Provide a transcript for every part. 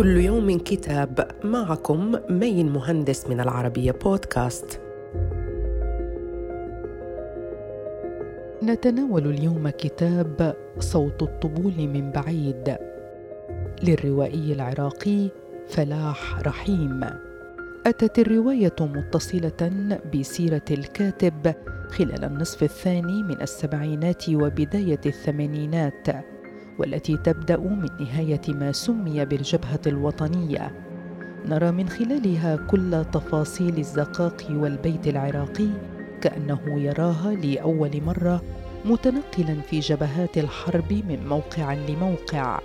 كل يوم كتاب معكم مين مهندس من العربية بودكاست. نتناول اليوم كتاب صوت الطبول من بعيد للروائي العراقي فلاح رحيم. أتت الرواية متصلة بسيرة الكاتب خلال النصف الثاني من السبعينات وبداية الثمانينات والتي تبدأ من نهاية ما سمي بالجبهة الوطنية. نرى من خلالها كل تفاصيل الزقاق والبيت العراقي كأنه يراها لأول مرة متنقلا في جبهات الحرب من موقع لموقع.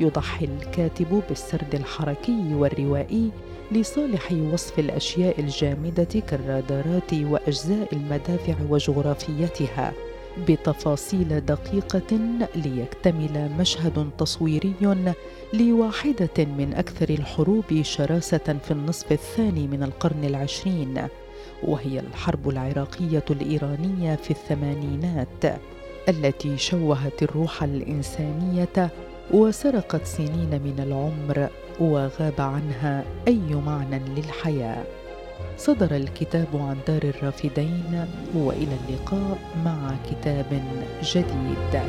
يضحي الكاتب بالسرد الحركي والروائي لصالح وصف الأشياء الجامدة كالرادارات وأجزاء المدافع وجغرافيتها. بتفاصيل دقيقة ليكتمل مشهد تصويري لواحدة من أكثر الحروب شراسة في النصف الثاني من القرن العشرين وهي الحرب العراقية الإيرانية في الثمانينات التي شوهت الروح الإنسانية وسرقت سنين من العمر وغاب عنها أي معنى للحياة. صدر الكتاب عن دار الرافدين وإلى اللقاء مع كتاب جديد.